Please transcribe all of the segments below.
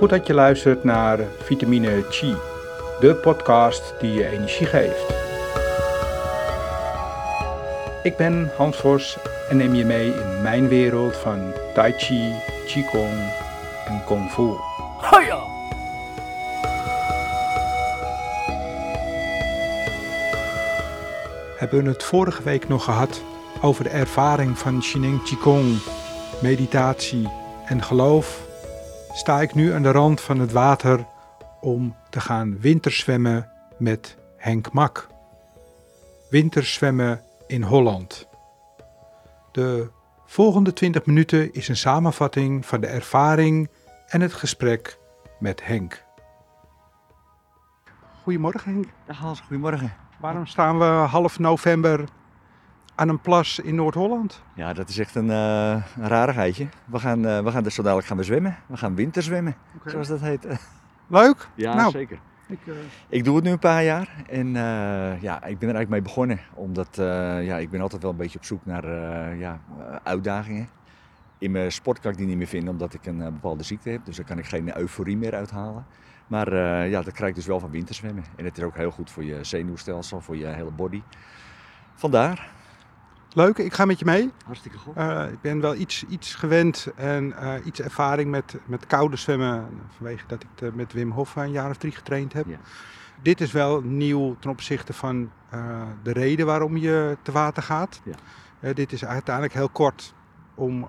Goed dat je luistert naar Vitamine Chi, de podcast die je energie geeft. Ik ben Hans Vos en neem je mee in mijn wereld van Tai Chi, Qigong en Kung Fu. Hiya! Hebben we het vorige week nog gehad over de ervaring van Shineng Qigong, meditatie en geloof, sta ik nu aan de rand van het water om te gaan winterzwemmen met Henk Mak. Winterzwemmen in Holland. De volgende 20 minuten is een samenvatting van de ervaring en het gesprek met Henk. Goedemorgen Henk. Dag Hans, goedemorgen. Waarom staan we half november aan een plas in Noord-Holland? Ja, dat is echt een, uh, een rarigheidje. We gaan, uh, we gaan dus zo dadelijk gaan we zwemmen. We gaan winterzwemmen, okay. zoals dat heet. Leuk? Ja, nou, zeker. Ik, uh... ik, doe het nu een paar jaar en ja, ik ben er eigenlijk mee begonnen. Omdat ja, ik ben altijd wel een beetje op zoek naar ja, uitdagingen. In mijn sport kan ik die niet meer vinden omdat ik een bepaalde ziekte heb. Dus daar kan ik geen euforie meer uithalen. Maar ja, dat krijg ik dus wel van winterzwemmen. En het is ook heel goed voor je zenuwstelsel, voor je hele body. Vandaar. Leuk, ik ga met je mee. Hartstikke goed. Uh, ik ben wel iets, iets gewend en uh, iets ervaring met, met koude zwemmen. Vanwege dat ik de, met Wim Hof een jaar of drie getraind heb. Ja. Dit is wel nieuw ten opzichte van uh, de reden waarom je te water gaat. Ja. dit is uiteindelijk heel kort om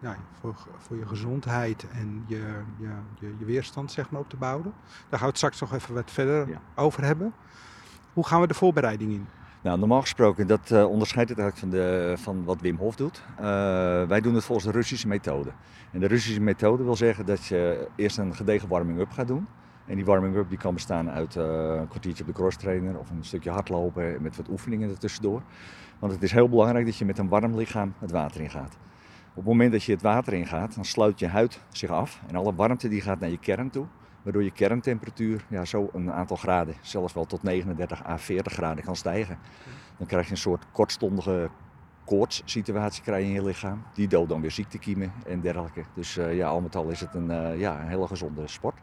ja, voor, voor je gezondheid en je, je, je, je, weerstand zeg maar, op te bouwen. Daar gaan we het straks nog even wat verder ja. over hebben. Hoe gaan we de voorbereiding in? Nou, normaal gesproken, dat uh, onderscheidt het eigenlijk van, de, van wat Wim Hof doet. Uh, wij doen het volgens de Russische methode. En de Russische methode wil zeggen dat je eerst een gedegen warming-up gaat doen. En die warming-up die kan bestaan uit uh, een kwartiertje op de crosstrainer of een stukje hardlopen met wat oefeningen ertussendoor. Want het is heel belangrijk dat je met een warm lichaam het water ingaat. Op het moment dat je het water ingaat, dan sluit je huid zich af en alle warmte die gaat naar je kern toe waardoor je kerntemperatuur ja, zo een aantal graden, zelfs wel tot 39 à 40 graden kan stijgen. Dan krijg je een soort kortstondige koortssituatie krijg je in je lichaam. Die doodt dan weer ziektekiemen en dergelijke. Dus uh, ja, al met al is het een, uh, ja, een hele gezonde sport.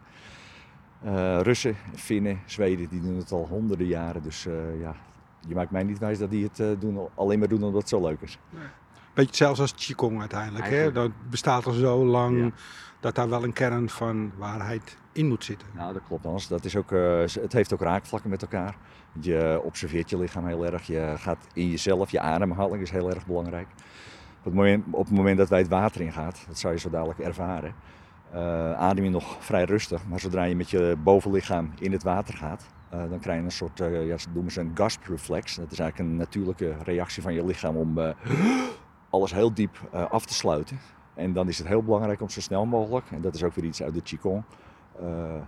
Uh, Russen, Finnen, Zweden, die doen het al honderden jaren. Dus ja, je maakt mij niet wijs dat die het doen, alleen maar doen omdat het zo leuk is. Nee. Beetje hetzelfde als Qigong uiteindelijk. Hè? Dat bestaat al zo lang ja. dat daar wel een kern van waarheid in moet zitten. Nou, dat klopt Hans. Dat is ook, uh, het heeft ook raakvlakken met elkaar. Je observeert je lichaam heel erg. Je gaat in jezelf, je ademhaling is heel erg belangrijk. Op het moment, op het moment dat wij het water ingaat, dat zou je zo dadelijk ervaren, uh, adem je nog vrij rustig. Maar zodra je met je bovenlichaam in het water gaat, uh, dan krijg je een soort, ja, ze noemen ze een gasp reflex. Dat is eigenlijk een natuurlijke reactie van je lichaam om alles heel diep af te sluiten. En dan is het heel belangrijk om zo snel mogelijk, en dat is ook weer iets uit de Qigong,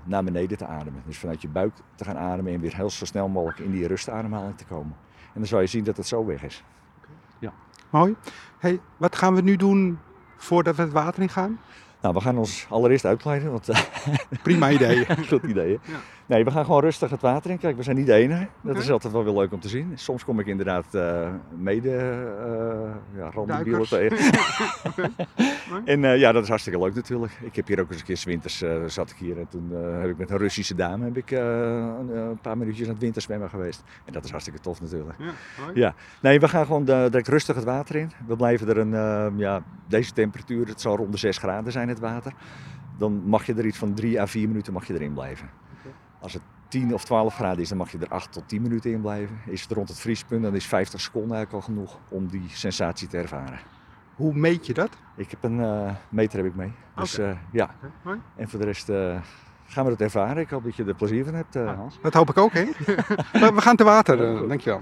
naar beneden te ademen. Dus vanuit je buik te gaan ademen en weer heel zo snel mogelijk in die rustademhaling te komen. En dan zal je zien dat het zo weg is. Okay. Ja. Mooi. Hey, wat gaan we nu doen voordat we het water in gaan? Nou, we gaan ons allereerst uitkleiden. Want, Prima idee. Goed idee. Ja. Nee, we gaan gewoon rustig het water in. Kijk, we zijn niet de enige. Dat okay. is altijd wel weer leuk om te zien. Soms kom ik inderdaad uh, mede tegen. okay. en uh, ja, dat is hartstikke leuk natuurlijk. Ik heb hier ook eens een keer 's winters zat ik hier en toen heb ik met een Russische dame heb ik, een, een, paar minuutjes aan het winterzwemmen geweest. En dat is hartstikke tof natuurlijk. Ja, ja. Nee, we gaan gewoon direct rustig het water in. We blijven er een, ja, deze temperatuur, het zal rond de 6 graden zijn het water. Dan mag je er iets van 3 à 4 minuten mag je erin blijven. Als het 10 of 12 graden is, dan mag je er 8 tot 10 minuten in blijven. Is het rond het vriespunt, dan is 50 seconden eigenlijk al genoeg om die sensatie te ervaren. Hoe meet je dat? Ik heb een uh, meter heb ik mee. Dus okay. uh, ja. Okay. En voor de rest uh, gaan we het ervaren. Ik hoop dat je er plezier van hebt, Hans. Dat hoop ik ook, hè? we gaan te water, dankjewel.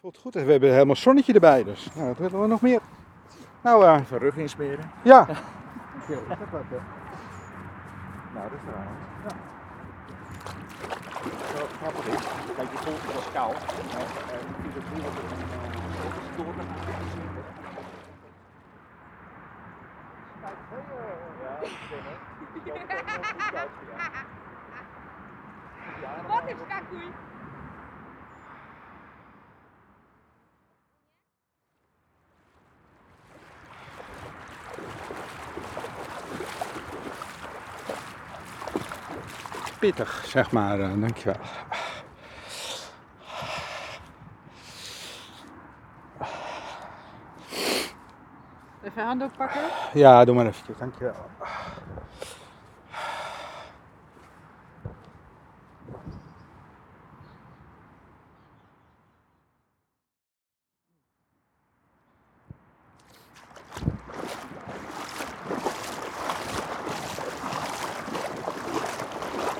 Voelt goed, we hebben helemaal zonnetje erbij, dus nou, wat willen we nog meer? Nou, Even rug insmeren. Ja. okay, ik heb wat, nou, dat is waar. Ja. Zo grappig is, kijk, je voelt het als koud. Is het nu wat het door met Wat is kakoei? Pittig, zeg maar. Uh, dankjewel. Even handdoek pakken? Ja, doe maar eventjes, dankjewel.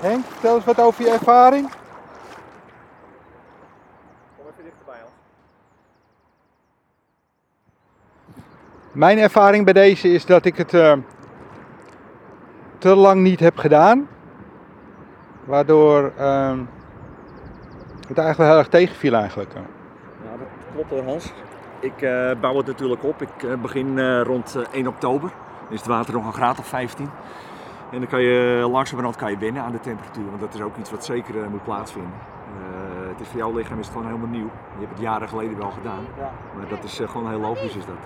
Henk, vertel eens wat over je ervaring. Kom even dichterbij, Hans. Mijn ervaring bij deze is dat ik het uh, te lang niet heb gedaan. Waardoor uh, het eigenlijk wel heel erg tegenviel eigenlijk. Ja, dat klopt hoor Hans. Ik uh, bouw het natuurlijk op. Ik begin rond 1 oktober. Dan is het water nog een graad of 15. En dan kan je langzamerhand kan je wennen aan de temperatuur, want dat is ook iets wat zeker uh, moet plaatsvinden. Uh, het is voor jouw lichaam is het gewoon helemaal nieuw. Je hebt het jaren geleden wel gedaan, maar dat is uh, gewoon heel logisch is dat.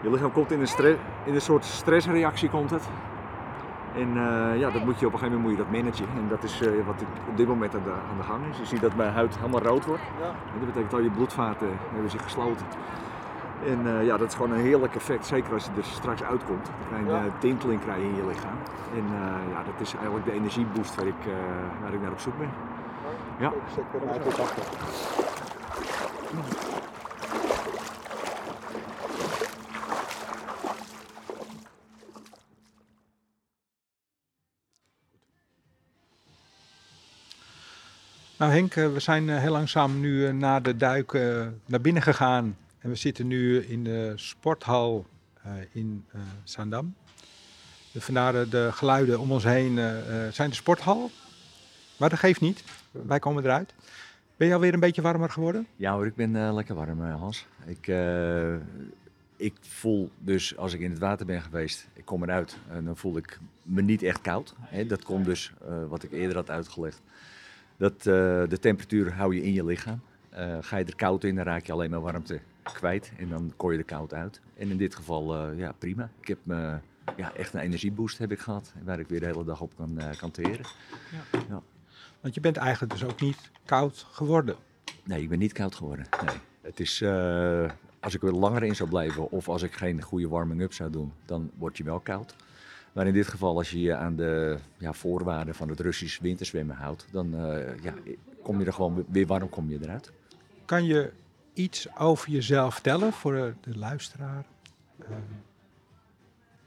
Je lichaam komt in een, in een soort stressreactie komt het. En ja, dat moet je op een gegeven moment moet je dat managen. En dat is wat op dit moment aan de, aan de gang is. Je ziet dat mijn huid helemaal rood wordt. Ja. En dat betekent al je bloedvaten hebben zich gesloten. En uh, ja, dat is gewoon een heerlijk effect, zeker als je er straks uitkomt. Dan krijg je een ja. tinteling krijg je in je lichaam. En uh, ja, dat is eigenlijk de energieboost waar ik, uh, waar ik naar op zoek ben. Ja. Nou Henk, we zijn heel langzaam nu na de duik naar binnen gegaan en we zitten nu in de sporthal uh, in uh, Zaandam. Vandaar de geluiden om ons heen uh, zijn de sporthal. Maar dat geeft niet. Wij komen eruit. Ben je alweer een beetje warmer geworden? Ja hoor, ik ben lekker warm Hans. Ik, ik voel dus als ik in het water ben geweest, ik kom eruit en dan voel ik me niet echt koud. Hè? Dat komt dus, wat ik eerder had uitgelegd, dat de temperatuur hou je in je lichaam. ga je er koud in, dan raak je alleen maar warmte kwijt en dan kooi je er koud uit. En in dit geval, uh, ja, prima. Ik heb me, ja, echt een energieboost heb ik gehad, waar ik weer de hele dag op kan, uh, kan teren. Ja. ja. Want je bent eigenlijk dus ook niet koud geworden? Nee, ik ben niet koud geworden. Nee. Het is, uh, als ik er langer in zou blijven of als ik geen goede warming-up zou doen, dan word je wel koud. Maar in dit geval, als je je aan de ja, voorwaarden van het Russisch winterzwemmen houdt, dan ja, kom je er gewoon weer warm kom je eruit. Kan je iets over jezelf vertellen voor de, luisteraar? Uh,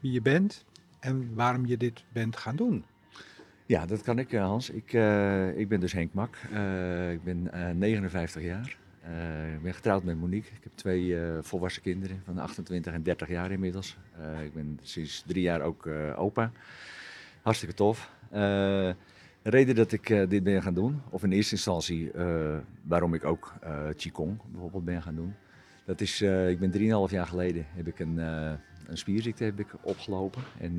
wie je bent en waarom je dit bent gaan doen? Ja, dat kan ik, eh, Hans. Ik, uh, ik ben dus Henk Mak. Uh, ik ben 59 jaar. ik ben getrouwd met Monique. Ik heb twee volwassen kinderen van 28 en 30 jaar inmiddels. ik ben sinds drie jaar ook opa. Hartstikke tof. De reden dat ik uh, dit ben gaan doen, of in eerste instantie uh, waarom ik ook uh, Qigong bijvoorbeeld ben gaan doen. Dat is, ik ben 3,5 jaar geleden heb ik een, een spierziekte heb ik opgelopen. En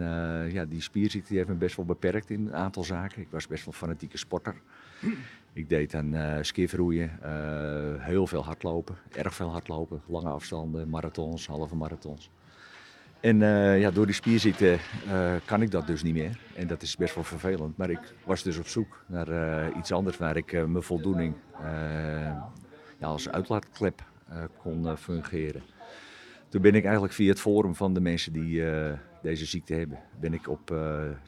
ja, die spierziekte heeft me best wel beperkt in een aantal zaken. Ik was best wel fanatieke sporter. Ik deed aan skifroeien, heel veel hardlopen, erg veel hardlopen, lange afstanden, marathons, halve marathons. En uh, ja, door die spierziekte uh, kan ik dat dus niet meer. En dat is best wel vervelend. Maar ik was dus op zoek naar uh, iets anders waar ik mijn voldoening ja, als uitlaatklep kon fungeren. Toen ben ik eigenlijk via het forum van de mensen die deze ziekte hebben, ben ik op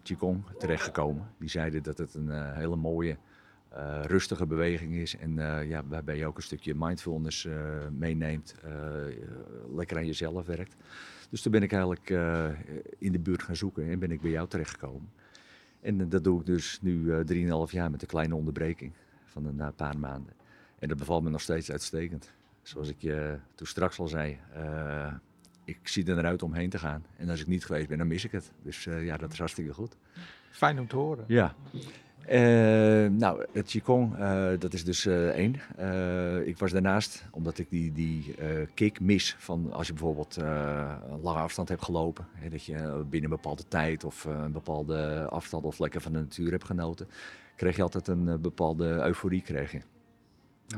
Qigong terechtgekomen. Die zeiden dat het een hele mooie, rustige beweging is. En ja, waarbij je ook een stukje mindfulness meeneemt, lekker aan jezelf werkt. Dus toen ben ik eigenlijk uh, in de buurt gaan zoeken en ben ik bij jou terechtgekomen. En uh, dat doe ik dus nu uh, 3,5 jaar met een kleine onderbreking van een paar maanden. En dat bevalt me nog steeds uitstekend. Zoals ik je toen straks al zei, ik zie er naar uit om heen te gaan. En als ik niet geweest ben, dan mis ik het. Dus ja, dat is hartstikke goed. Fijn om te horen. Ja. Uh, nou, het Qigong, uh, dat is dus uh, één. ik was daarnaast, omdat ik die, die kick mis van als je bijvoorbeeld een lange afstand hebt gelopen. Hè, dat je binnen een bepaalde tijd of een bepaalde afstand of lekker van de natuur hebt genoten. Kreeg je altijd een bepaalde euforie. Kreeg je.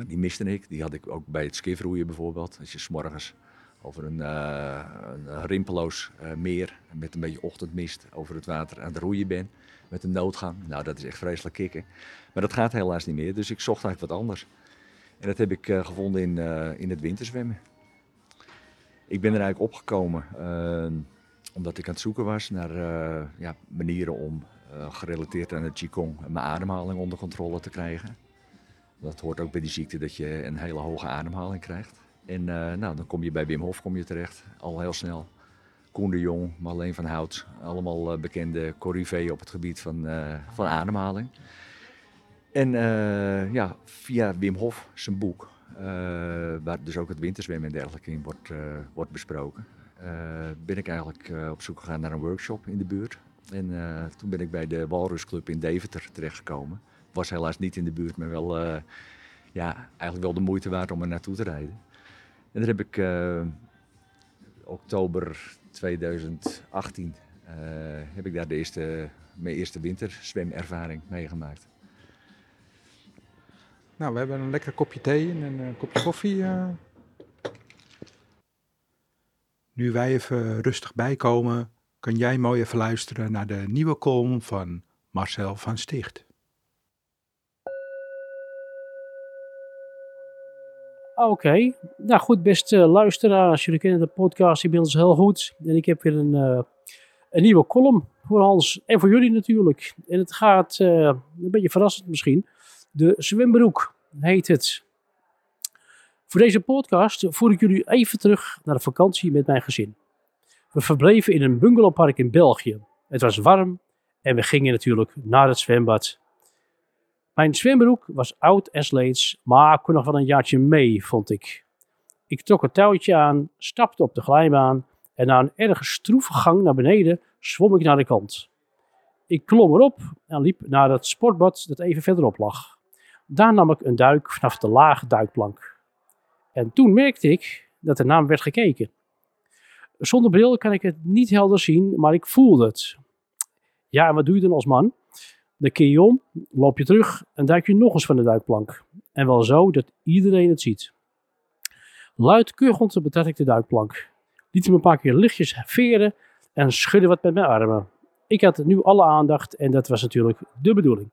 Die miste ik. Die had ik ook bij het skifroeien bijvoorbeeld. Als je s'morgens over een, uh, een rimpeloos uh, meer met een beetje ochtendmist over het water aan het roeien ben. Met een noodgang. Nou, dat is echt vreselijk kicken. Maar dat gaat helaas niet meer, dus ik zocht eigenlijk wat anders. En dat heb ik gevonden in, in het winterzwemmen. Ik ben er eigenlijk opgekomen omdat ik aan het zoeken was naar ja, manieren om gerelateerd aan het Qigong mijn ademhaling onder controle te krijgen. Dat hoort ook bij die ziekte dat je een hele hoge ademhaling krijgt. En uh, nou, dan kom je bij Wim Hof kom je terecht, al heel snel. Koen de Jong, Marleen van Hout, allemaal uh, bekende corriveeën op het gebied van, uh, van ademhaling. En ja, via Wim Hof, zijn boek, waar dus ook het winterzwemmen en dergelijke in wordt, wordt besproken, ben ik eigenlijk op zoek gegaan naar een workshop in de buurt. En toen ben ik bij de Walrusclub in Deventer terechtgekomen. Was helaas niet in de buurt, maar wel, ja, eigenlijk wel de moeite waard om er naartoe te rijden. En daar heb ik uh, oktober 2018 uh, heb ik daar de eerste, mijn eerste winterzwemervaring meegemaakt. Nou, we hebben een lekker kopje thee en een kopje koffie. Nu wij even rustig bijkomen, kan jij mooi even luisteren naar de nieuwe column van Marcel van Sticht. Oké, nou goed, beste luisteraars. Jullie kennen de podcast inmiddels heel goed. En ik heb weer een, uh, een nieuwe column voor Hans en voor jullie natuurlijk. En het gaat, uh, een beetje verrassend misschien, de zwembroek heet het. Voor deze podcast voer ik jullie even terug naar de vakantie met mijn gezin. We verbleven in een bungalowpark in België. Het was warm en we gingen natuurlijk naar het zwembad. Mijn zwembroek was oud en sleets, maar kon nog wel een jaartje mee, vond ik. Ik trok het touwtje aan, stapte op de glijbaan en na een erg stroeve gang naar beneden zwom ik naar de kant. Ik klom erop en liep naar het sportbad dat even verderop lag. Daar nam ik een duik vanaf de lage duikplank. En toen merkte ik dat er naar werd gekeken. Zonder bril kan ik het niet helder zien, maar ik voelde het. Ja, en wat doe je dan als man? Dan keer je om, loop je terug en duik je nog eens van de duikplank. En wel zo dat iedereen het ziet. Luidkeurend betrek ik de duikplank. Liet hem een paar keer lichtjes veren en schudde wat met mijn armen. Ik had nu alle aandacht en dat was natuurlijk de bedoeling.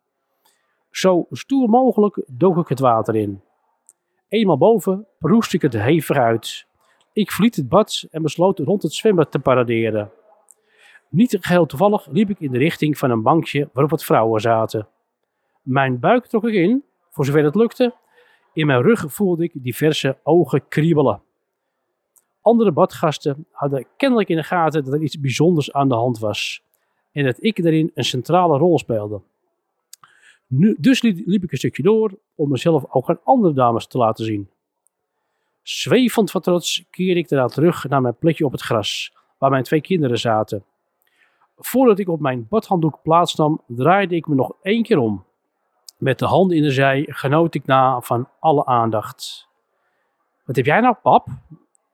Zo stoer mogelijk dook ik het water in. Eenmaal boven proest ik het hevig uit. Ik verliet het bad en besloot rond het zwembad te paraderen. Niet geheel toevallig liep ik in de richting van een bankje waarop wat vrouwen zaten. Mijn buik trok ik in, voor zover het lukte. In mijn rug voelde ik diverse ogen kriebelen. Andere badgasten hadden kennelijk in de gaten dat er iets bijzonders aan de hand was en dat ik daarin een centrale rol speelde. Nu, dus liep ik een stukje door om mezelf ook aan andere dames te laten zien. Zwevend van trots keerde ik daarna terug naar mijn plekje op het gras, waar mijn twee kinderen zaten. Voordat ik op mijn badhanddoek plaatsnam, draaide ik me nog één keer om. Met de handen in de zij genoot ik na van alle aandacht. Wat heb jij nou, pap?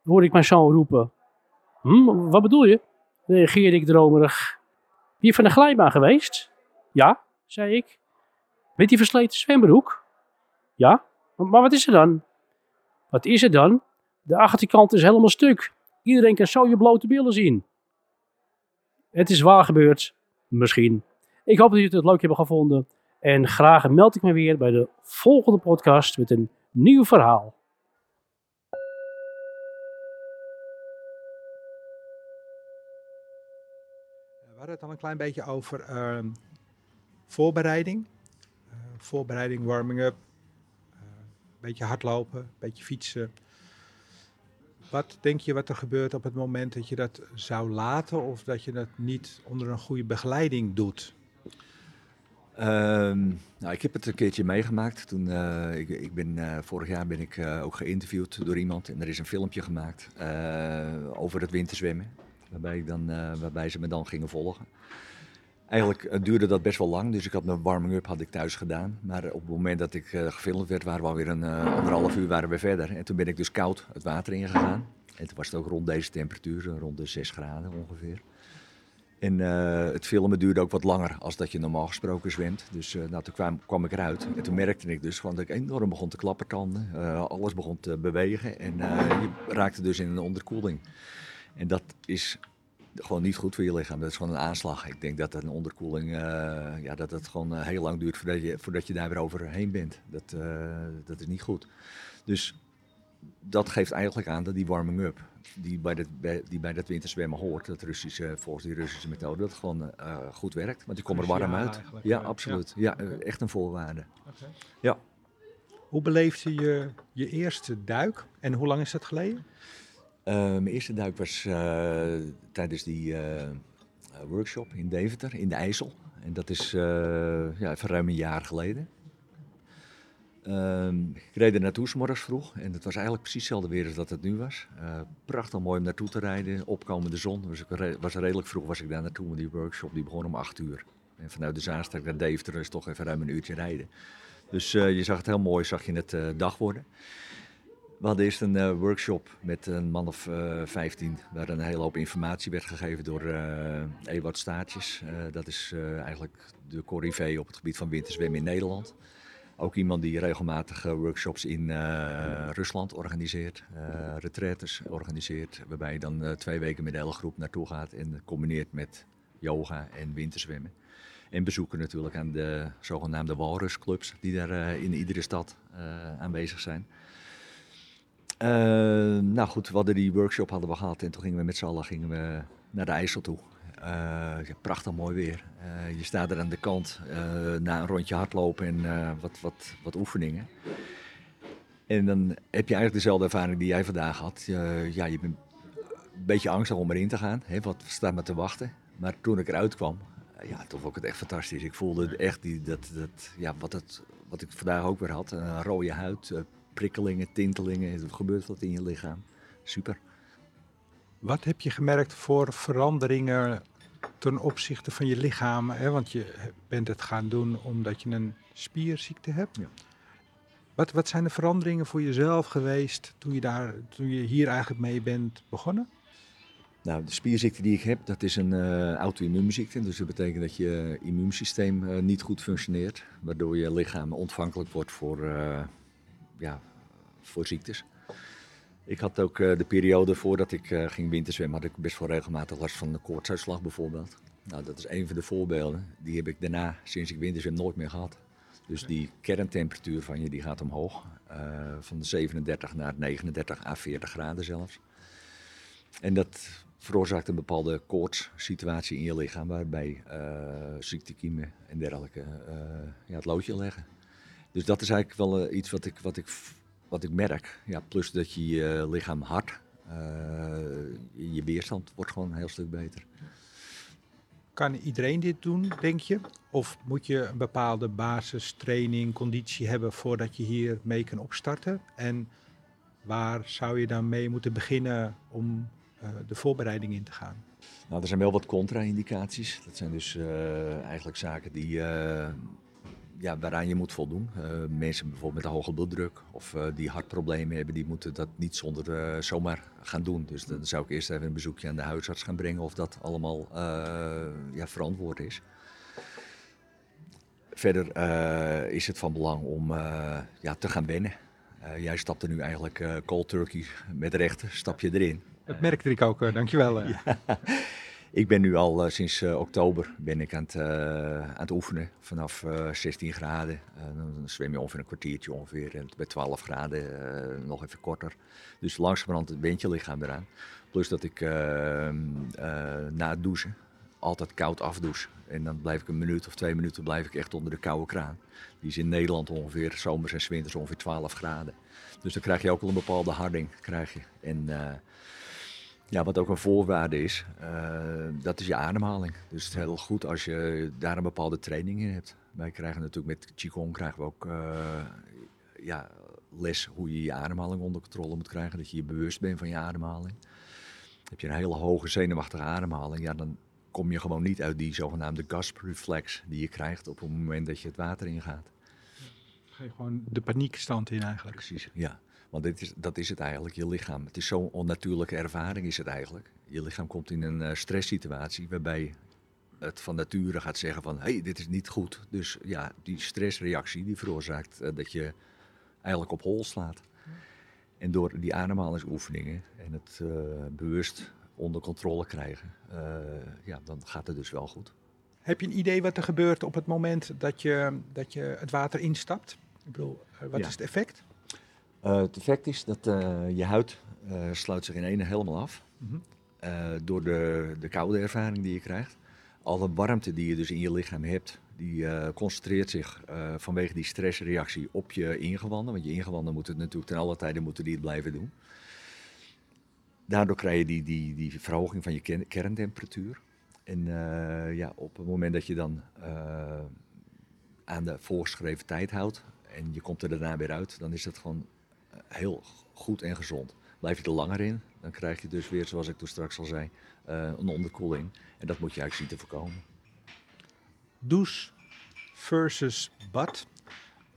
hoorde ik mijn zoon roepen. Hm, wat bedoel je? reageerde ik dromerig. Ben je van de glijbaan geweest? Ja, zei ik. Met die versleten zwembroek? Ja, maar wat is er dan? Wat is er dan? De achterkant is helemaal stuk. Iedereen kan zo je blote billen zien. Het is waar gebeurd. Misschien. Ik hoop dat jullie het leuk hebben gevonden. En graag meld ik me weer bij de volgende podcast met een nieuw verhaal. We hadden het al een klein beetje over uh, voorbereiding. Uh, voorbereiding, warming-up. Een uh, beetje hardlopen, een beetje fietsen. Wat denk je wat er gebeurt op het moment dat je dat zou laten of dat je dat niet onder een goede begeleiding doet? Um, nou, ik heb het een keertje meegemaakt. Toen, uh, ik, ik ben, uh, vorig jaar ben ik uh, ook geïnterviewd door iemand en er is een filmpje gemaakt over het winterzwemmen. Waarbij, ik dan, waarbij ze me dan gingen volgen. Eigenlijk duurde dat best wel lang, dus ik had mijn warming-up had ik thuis gedaan. Maar op het moment dat ik gefilmd werd, waren we alweer een anderhalf uur waren we verder. En toen ben ik dus koud het water ingegaan. En toen was het ook rond deze temperatuur, rond de 6 graden ongeveer. En eh, het filmen duurde ook wat langer als dat je normaal gesproken zwemt. Dus uh, nou, toen kwam, kwam, ik eruit. En toen merkte ik dus gewoon dat ik enorm begon te klappertanden. Uh, alles begon te bewegen. En je raakte dus in een onderkoeling. En dat is gewoon niet goed voor je lichaam. Dat is gewoon een aanslag. Ik denk dat een onderkoeling, ja, dat het gewoon heel lang duurt voordat je, voordat je daar weer overheen bent. Dat, dat is niet goed. Dus dat geeft eigenlijk aan dat die warming-up, die bij, dat, bij, die bij dat winterzwemmen hoort, dat Russische, volgens die Russische methode, dat gewoon uh, goed werkt. Want je komt er warm uit. Ja, absoluut. Ja, ja echt een voorwaarde. Okay. Ja. Hoe beleefde je je eerste duik en hoe lang is dat geleden? Uh, mijn eerste duik was uh, tijdens die workshop in Deventer, in de IJssel. En dat is ja, even ruim een jaar geleden. Um, ik reed er naartoe s morgens vroeg en het was eigenlijk precies hetzelfde weer als dat het nu was. Prachtig mooi om naartoe te rijden, opkomende zon. Dus ik was redelijk vroeg was ik daar naartoe, met die workshop die begon om 8 uur. En vanuit de Zaanstreek naar Deventer is toch even ruim een uurtje rijden. Dus je zag het heel mooi, zag je het dag worden. We hadden eerst een workshop met een man of 15, waar een hele hoop informatie werd gegeven door Ewart Staatjes. dat is eigenlijk de corrivee op het gebied van winterzwemmen in Nederland. Ook iemand die regelmatig workshops in uh, Rusland organiseert, uh, retraites organiseert, waarbij je dan uh, twee weken met de hele groep naartoe gaat en combineert met yoga en winterzwemmen. En bezoeken natuurlijk aan de zogenaamde walrusclubs die daar in iedere stad aanwezig zijn. Nou goed, we hadden die workshop hadden we gehad en toen gingen we met z'n allen gingen we naar de IJssel toe. Uh, prachtig mooi weer. Uh, je staat er aan de kant uh, na een rondje hardlopen en wat, wat, wat oefeningen. En dan heb je eigenlijk dezelfde ervaring die jij vandaag had. ja, je bent een beetje angstig om erin te gaan. Hè, wat staat me te wachten? Maar toen ik eruit kwam, ja, toen vond ik het echt fantastisch. Ik voelde echt die, dat, dat, ja, wat, het, wat ik vandaag ook weer had. Een rode huid, prikkelingen, tintelingen. Er gebeurt wat in je lichaam. Super. Wat heb je gemerkt voor veranderingen ten opzichte van je lichaam? Hè? Want je bent het gaan doen omdat je een spierziekte hebt. Ja. Wat, wat zijn de veranderingen voor jezelf geweest toen je, daar, toen je hier eigenlijk mee bent begonnen? Nou, de spierziekte die ik heb, dat is een uh, auto-immuunziekte. Dus dat betekent dat je immuunsysteem uh, niet goed functioneert. Waardoor je lichaam ontvankelijk wordt voor, uh, ja, voor ziektes. Ik had ook uh, de periode voordat ik uh, ging winterzwemmen, had ik best wel regelmatig last van de koortsuitslag bijvoorbeeld. Nou, dat is een van de voorbeelden. Die heb ik daarna, sinds ik winterzwem, nooit meer gehad. Dus die kerntemperatuur van je die gaat omhoog. Uh, van de 37 naar 39 à 40 graden zelfs. En dat veroorzaakt een bepaalde koortssituatie in je lichaam, waarbij ziektekiemen en dergelijke ja, het loodje leggen. Dus dat is eigenlijk wel iets wat ik, wat ik wat ik merk. Ja, plus dat je je lichaam hard, uh, je weerstand wordt gewoon een heel stuk beter. Kan iedereen dit doen, denk je? Of moet je een bepaalde basistraining, conditie hebben voordat je hier mee kan opstarten? En waar zou je dan mee moeten beginnen om uh, de voorbereiding in te gaan? Nou, er zijn wel wat contra-indicaties. Dat zijn dus uh, eigenlijk zaken die ja, waaraan je moet voldoen. Uh, mensen bijvoorbeeld met een hoge bloeddruk of uh, die hartproblemen hebben, die moeten dat niet zonder uh, zomaar gaan doen. Dus dan zou ik eerst even een bezoekje aan de huisarts gaan brengen of dat allemaal ja, verantwoord is. Verder is het van belang om ja, te gaan wennen. jij stapt er nu eigenlijk cold turkey met rechten, stap je erin. Dat merkte ik ook, dankjewel. ja. Ik ben nu al uh, sinds uh, oktober ben ik aan het, uh, aan het oefenen. Vanaf 16 graden. dan zwem je ongeveer een kwartiertje ongeveer. En bij 12 graden nog even korter. Dus langzamerhand wint je lichaam eraan. Plus dat ik na het douchen altijd koud afdouche. En dan blijf ik een minuut of twee minuten blijf ik echt onder de koude kraan. Die is in Nederland ongeveer zomers en winters ongeveer 12 graden. Dus dan krijg je ook al een bepaalde harding. Krijg je. En ja, wat ook een voorwaarde is, uh, dat is je ademhaling. Dus het is heel goed als je daar een bepaalde training in hebt. Wij krijgen natuurlijk met Qigong krijgen we ook uh, ja, les hoe je je ademhaling onder controle moet krijgen. Dat je je bewust bent van je ademhaling. Heb je een hele hoge zenuwachtige ademhaling, ja, dan kom je gewoon niet uit die zogenaamde gasp reflex die je krijgt op het moment dat je het water ingaat. Ga je gewoon de paniekstand in eigenlijk. Precies, ja. Want dit is, dat is het eigenlijk, je lichaam. Het is zo'n onnatuurlijke ervaring is het eigenlijk. Je lichaam komt in een uh, stresssituatie waarbij het van nature gaat zeggen van hé, hey, dit is niet goed. Dus ja, die stressreactie die veroorzaakt eh, dat je eigenlijk op hol slaat. En door die ademhalingsoefeningen en het eh, bewust onder controle krijgen, eh, ja, dan gaat het dus wel goed. Heb je een idee wat er gebeurt op het moment dat je, dat je het water instapt? Ik bedoel, eh, wat Ja. is het effect? Eh, het effect is dat eh, je huid eh, sluit zich in ene helemaal af. Mhm. Door de, de koude ervaring die je krijgt. Alle warmte die je dus in je lichaam hebt, die concentreert zich vanwege die stressreactie op je ingewanden. Want je ingewanden moeten het natuurlijk ten alle tijde moeten die het blijven doen. Daardoor krijg je die, die, die verhoging van je kerntemperatuur. En ja, op het moment dat je dan aan de voorgeschreven tijd houdt en je komt er daarna weer uit, dan is dat gewoon heel goed en gezond. Blijf je er langer in, dan krijg je dus weer, zoals ik toen straks al zei, eh, een onderkoeling. En dat moet je eigenlijk zien te voorkomen. Douche versus bad.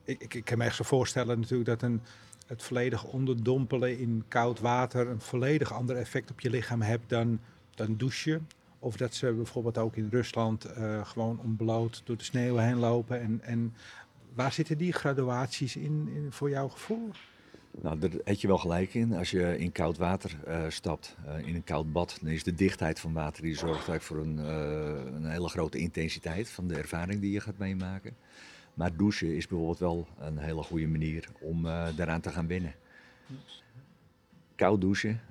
Ik, ik, ik kan me echt zo voorstellen natuurlijk dat een, het volledig onderdompelen in koud water een volledig ander effect op je lichaam hebt dan, dan douchen. Of dat ze bijvoorbeeld ook in Rusland eh, gewoon ontbloot door de sneeuw heen lopen. En, en waar zitten die graduaties in, in voor jouw gevoel? Nou, daar heb je wel gelijk in. Als je in koud water eh, stapt, eh, in een koud bad, dan is de dichtheid van water die zorgt eigenlijk voor een, eh, een hele grote intensiteit van de ervaring die je gaat meemaken. Maar douchen is bijvoorbeeld wel een hele goede manier om daaraan te gaan wennen. Koud douchen,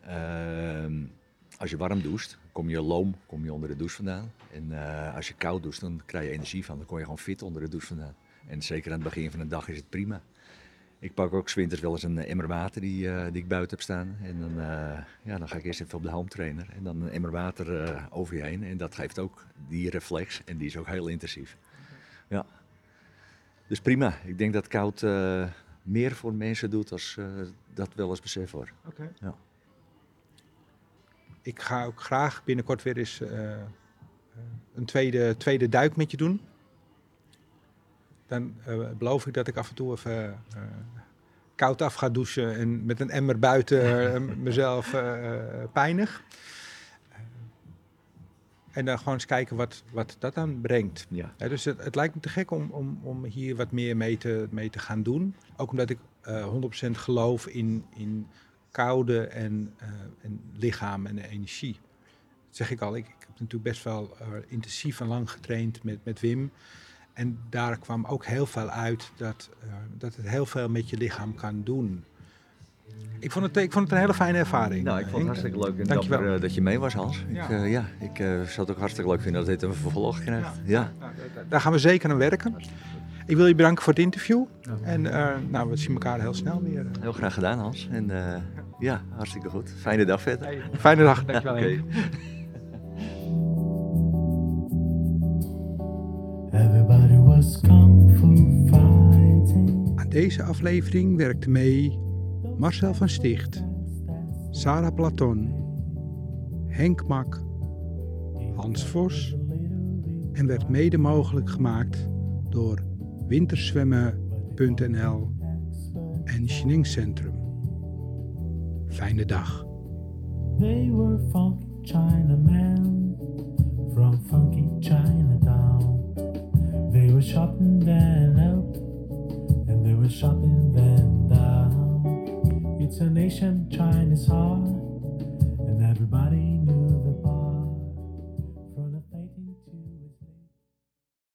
als je warm doucht, kom je loom kom je onder de douche vandaan. En als je koud doucht, dan krijg je energie van. Dan kom je gewoon fit onder de douche vandaan. En zeker aan het begin van de dag is het prima. Ik pak ook 's winters wel eens een eh, emmer water die, eh, die ik buiten heb staan. En dan, eh, ja, dan ga ik eerst even op de home trainer. En dan een emmer water eh, over je heen. En dat geeft ook die reflex. En die is ook heel intensief. Ja. Dus prima. Ik denk dat koud meer voor mensen doet als dat wel eens besef wordt. Oké. Ja. Ik ga ook graag binnenkort weer eens een tweede, tweede duik met je doen. Dan eh, beloof ik dat ik af en toe even eh, koud af ga douchen en met een emmer buiten eh, mezelf pijnig. En dan gewoon eens kijken wat, wat dat dan brengt. Ja. Dus het, het lijkt me te gek om, om, om hier wat meer mee te, mee te gaan doen. Ook omdat ik eh 100% geloof in, in koude en, en lichaam en energie. Dat zeg ik al, ik, ik heb natuurlijk best wel intensief en lang getraind met, met Wim. En daar kwam ook heel veel uit dat, eh, dat het heel veel met je lichaam kan doen. Ik vond het, ik vond het een hele fijne ervaring. Nou, ik vond het Henk. hartstikke leuk en Dankjewel. dapper, eh, dat je mee was, Hans. Ja. Ik, eh, ja, ik eh, zou het ook hartstikke leuk vinden dat dit een vervolg krijgt. Ja. Nou, daar- gaan we zeker aan werken. Ik wil je bedanken voor het interview. En eh, nou, we zien elkaar heel snel weer. Heel graag gedaan, Hans. En eh, ja, hartstikke goed. Fijne dag verder. Fijne dag. Dankjewel. Oké. Everybody was kung fu fighting. Aan deze aflevering werkte mee Marcel van Sticht, Sarah Platon, Henk Mak, Hans Vos en werd mede mogelijk gemaakt door winterzwemmen.nl en Chining Centrum. Fijne dag. They were funky Chinamen from funky Chinatown. They were shopping then up, and they were shopping then down. It's a nation trying its and everybody